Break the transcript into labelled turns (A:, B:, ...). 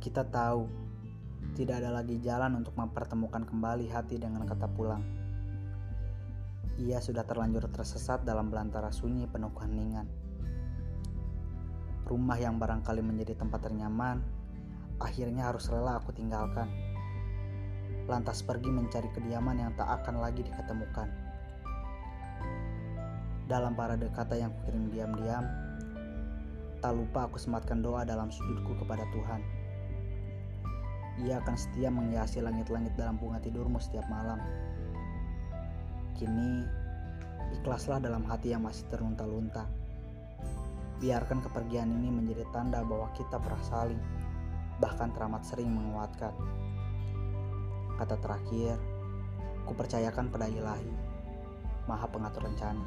A: Kita tahu tidak ada lagi jalan untuk mempertemukan kembali hati dengan kata pulang. Ia sudah terlanjur tersesat dalam belantara sunyi penuh keheningan. Rumah yang barangkali menjadi tempat ternyaman, akhirnya harus rela aku tinggalkan. Lantas pergi mencari kediaman yang tak akan lagi diketemukan. Dalam parade kata yang kukirim diam-diam, tak lupa aku sematkan doa dalam sujudku kepada Tuhan ia akan setia menghiasi langit-langit dalam bunga tidurmu setiap malam. Kini, ikhlaslah dalam hati yang masih terlunta-lunta. Biarkan kepergian ini menjadi tanda bahwa kita pernah saling, bahkan teramat sering menguatkan. Kata terakhir, ku percayakan pada ilahi, maha pengatur rencana.